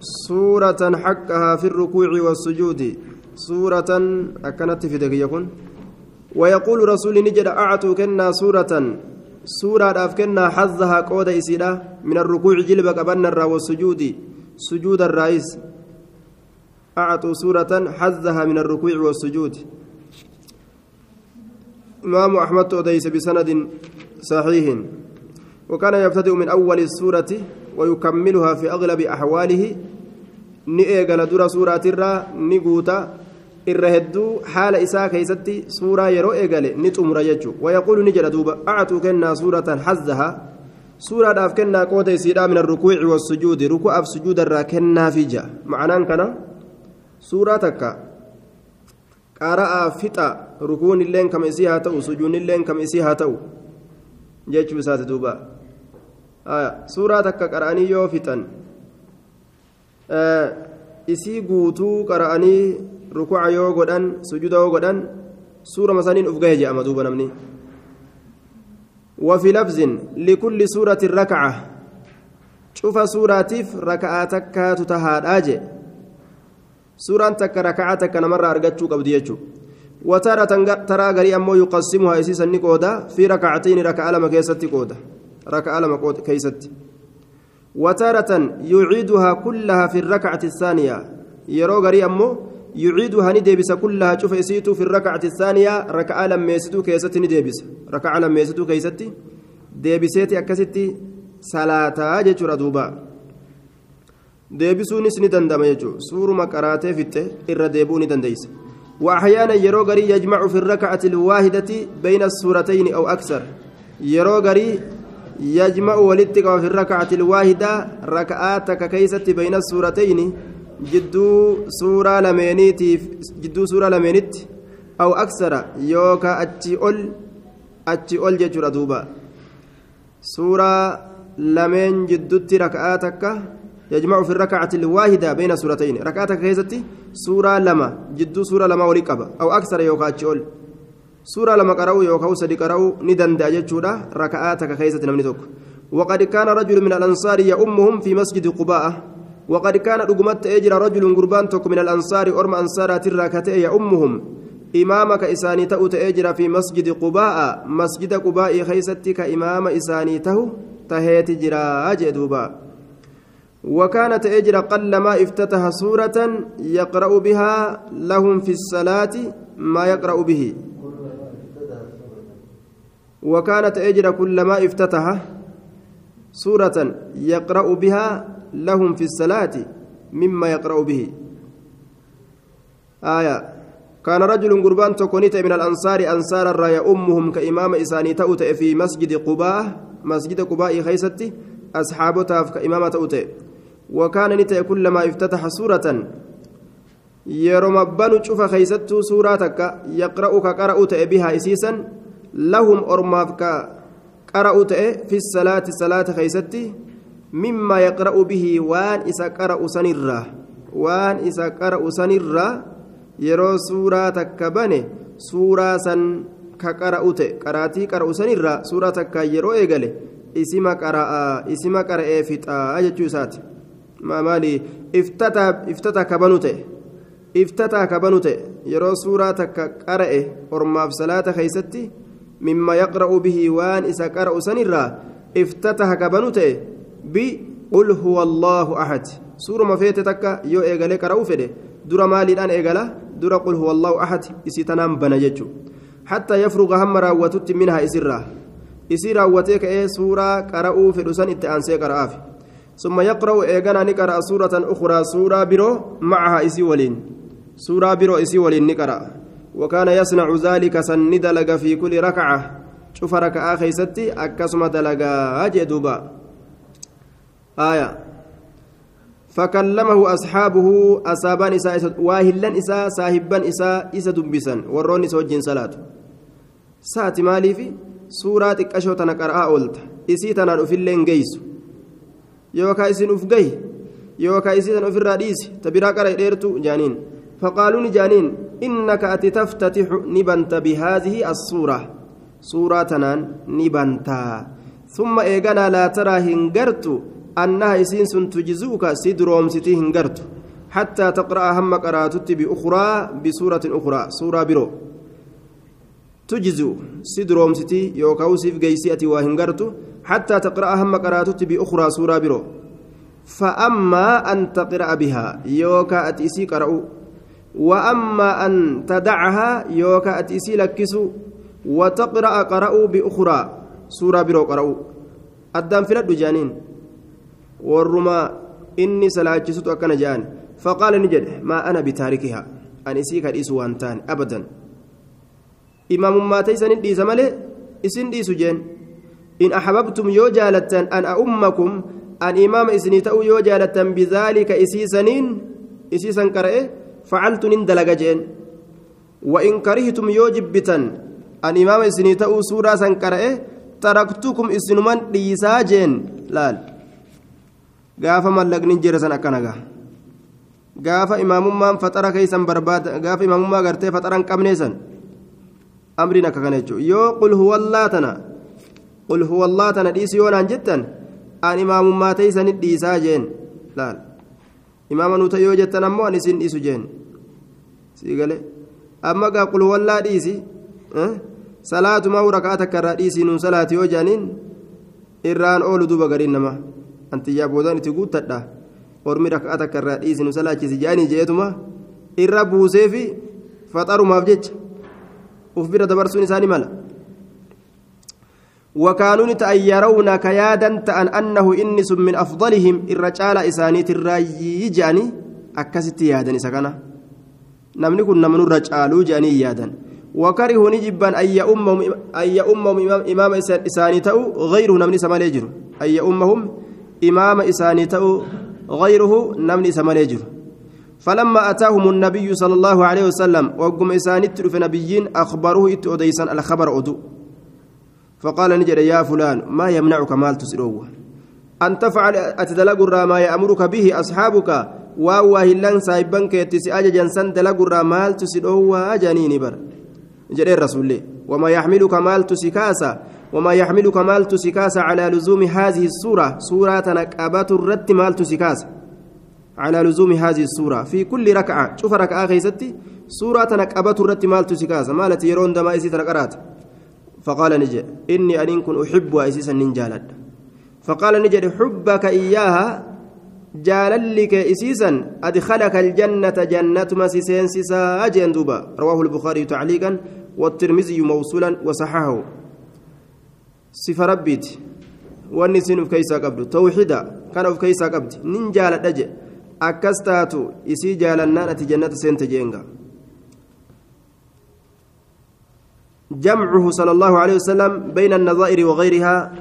سورة حقها في الركوع والسجود. سورة أكنت في يكون ويقول رسول نجد أعطوا كنا سورة. سورة أفكنا حظها قود إسيرة من الركوع جلبك أبنر والسجود. سجود الرئيس. أعطوا سورة حظها من الركوع والسجود. إمام أحمد أديس بسند صحيح. وكان يبتدئ من أول السورة. ويكملها في أغلب أحواله نئجل در سورة الرا نقوتا الرهدو حال إساء كيستي سورة يرو إيجال نتمر يجو ويقول نجل دوبا أعطوا كنا سورة حزها سورة داف كنا قوة سيدا من الركوع والسجود ركوع في سجود الرا كنا في جا معناه كنا؟ سورة تكا. قرأ فتا ركون اللين كم إسيها تو سجون اللين كم إسيها تو جيتشو سات دوبا. Suuraa takka qara'anii yoo fixan isii guutuu qara'anii rukuca yoo godhan sujuda yoo godhan suura masaniin uf gahe je'ama duuba namni وفي لفظ لكل سورة ركعة شوف سورة تف ركعة تكا تتهاد سورة تك ركعة تك نمر أرجتشو قبديتشو وتارة ترى غري أمو يقسمها إسيسا نكودا في ركعتين ركعة لما كيستي كودا. ركعة لما كيست. وتارة يعيدها كلها في الركعة الثانية. يرو غري أمو يعيدها ندبس كلها. شوف يسيتو في الركعة الثانية ركعة لما يسيتو كيست ندبس. ركعة لما يسيتو كيست ديبسيتي أكستي صلاة جيتشورا دوبا. deebisuunis ni dandama jechuudha suuruma qaraatee fitte irra وأحيانا يرو يجمع في الركعة الواحدة بين السورتين أو أكثر. يرو يجمع ولتك في الركعة الواحدة ركعاتك كيست بين السورتين. جدو سورة لمينيتي جدو سورة لمينيت أو أكثر. يوكا أتي أول أتي أول ججر دوبا. سورة لمن جدوتي ركعاتك يجمع في الركعة الواحدة بين سورتين ركعتك كيستي سورة لما جدو سورة لما ولقبة أو أكثر. يوكا أتي سورة لما قرأوا يوكاو سدي قرأوا ندن داجتشودا ركعاتك كيسة نمني توك وقد كان رجل من الأنصار يؤمهم في مسجد قباء وقد كان رقمت أجر رجل قربان توك من الأنصار أرم أنصارات الراكتة يؤمهم إمامك إساني تأوت أجر في مسجد قباء مسجد قباء خيستك إمام إساني تهو تهيت جرا أجدوبا وكانت أجر قلما افتتح سورة يقرأ بها لهم في الصلاة ما يقرأ به وكانت أجر كلما افتتح سورة يقرأ بها لهم في الصلاة مما يقرأ به. آية كان رجل قربان تكونيت من الأنصار أنصار الرايا أمهم كإمام إساني تأوت في مسجد قباء مسجد قباء خيستي أصحابتها كإمامة تأوت. وكان نتأ كلما افتتح سورة. يرمى بنو شوف خيستو سورة يقرأ كقرأ بها إسيسا لهم أرماف قرأوا في الصلاة صلاة خيستي مما يقرأ به وان إسا قرأ سنرة وان إسا قرأ سنرة يرو سورة تكبني سورة سن كقرأوا قراتي قرأ سنرة سورة تكا يرو إيغالي isima qara'a isima qara'ee fixaa jechuu isaati maali iftata iftata kabanu ta'e iftata kabanu ta'e yeroo suuraa takka qara'e ormaaf salaata keeysatti مما يقرأ به وان إذا قرأ سنرا افتتح كبنوته بقل هو الله أحد. سورة ما فيت تكا يو إيغالي قرأو فده درا مالي الآن إيغالا درا قل هو الله أحد إسي تنام بنججو حتى يفرغ هم راوتت منها إسرا. إسي راوتيك إيه سورة قرأو في رسان إتأنسي قرأف ثم يقرأ إيغانا نقرأ سورة أخرى سورة برو معها إسي ولين. سورة برو إسي ولين نقرأ. وكان يصنع ذلك سند لغا في كل ركعة. شوف ركعة خيستي أكسم دلغا أجدوبا آية. فكلمه أصحابه أصابان إساء واهلا إساء صاحبا إساء إسا دبسا ورون سوجين صلاة. ساتي مالي في سورة إكشو تنقرأ أولت. إسي تنال في اللين جيس. يوكا إسين أفقه يوكا إسين أفر رئيس تبرا قرأ ديرتو جانين. فقالوا جانين إنك أتي تفتتح نبنت بهذه الصورة. صورة تنان نبنتا. ثم إيغانا لا ترى هنجرت أنها إسين تجزوك سدروم ستي هنجرت حتى تقرأ هم قراتت بأخرى بسورة أخرى. سورة برو. تجزو سدروم ستي يوكاو سيف جيسيتي وهنجرت حتى تقرأ هم قراتت بأخرى سورة برو. فأما أن تقرأ بها يوكا أتيسي قرأوا وأما أن تدعها يوكا أتيسي لكسو وتقرأ قرأوا بأخرى. سورة برو قرأوا أدام في جانين. والرما إني سلاجست أكن جان. فقال نجد ما أنا بتاركها. أن إسيك الإسو وانتان. أبدا. إمام ما تيسن ديس مالي إسن ديس جين إن أحببتم يو جالتان أن أمكم أن إمام إسني تأو يو جالتان بذلك إسيسنين إسيسن كرئه فعلت نندلق جين وإن كرهتم يو جبتا أن إمام إسني تأو سورة سن كرئه تركتكم إسنمان ديسا جين laal gaafa mallaqni jira san akkana gaa gaafa imaamummaan faxara keeysan barbaada gaafa imaamummaa gartee faxara hin qabnee san amriin akka kana jechuudha yoo qul huwallaa tana qul huwallaa tana dhiisi yoo naan jettan imaama nuta yoo jettan ammoo an isin dhiisu jeen sii galee amma gaa qul huwallaa dhiisi salaatumaa raka'a takka irraa dhiisii nuun salaati yoo jaaniin irraan oolu duuba gariin namaa antiyyaa boodaan itti guuttadha ormi raka'a takka irraa dhiisii nu salaachisi jaanii jeetuma irra buusee faxarumaaf jecha uf bira dabarsuun isaanii mala وكانوا يتأيرون كيادا تأن أنه إنس من أفضلهم الرجال إسانيت الرأي جاني أكست يادا إسكنا نمني كنا من الرجال جاني يادا وكرهوا نجبا أن يأمهم أن يأمهم إمام إساني تأو غيره نمني سماليجر أن يأمهم إمام إساني تأو غيره نمني سماليجر فلما أتاهم النبي صلى الله عليه وسلم وقم إساني في نبيين أخبروه إتؤديسا الخبر أدو. فقال نجد يا فلان ما يمنعك مال تسروه؟ أن تفعل أتدلق ما يأمرك به أصحابك؟ واواه لن سايبان كيتسي أججا سن دلق مال تسروه؟ جانيني بر جد الرسول وما يحملك مال تسكاسا وما يحملك مال تسكاسا على لزوم هذه السورة. سورة نكابات الرد مال تسكاسا على لزوم هذه السورة. في كل ركعة شوف ركعة خيستي. سورة نكابات الرد مال تسكاسا. مالت يرون دما إسي تنقرات فقال نجد إني أن كن أحب أسيسا ننجالد فقال نجد حبك إياها جاللك إسيسا أدخلك الجنة جنة مسيسين سيسا أجين دوبا رواه البخاري تعليقا والترمذي موصولا وصححه. صفة ربيت والنسين في كيسا قبل توحيدا كان في كيسا قبل ننجالد أجي أكستاتو إسي جالنا جنة سنت جمعه صلى الله عليه وسلم بين النظائر وغيرها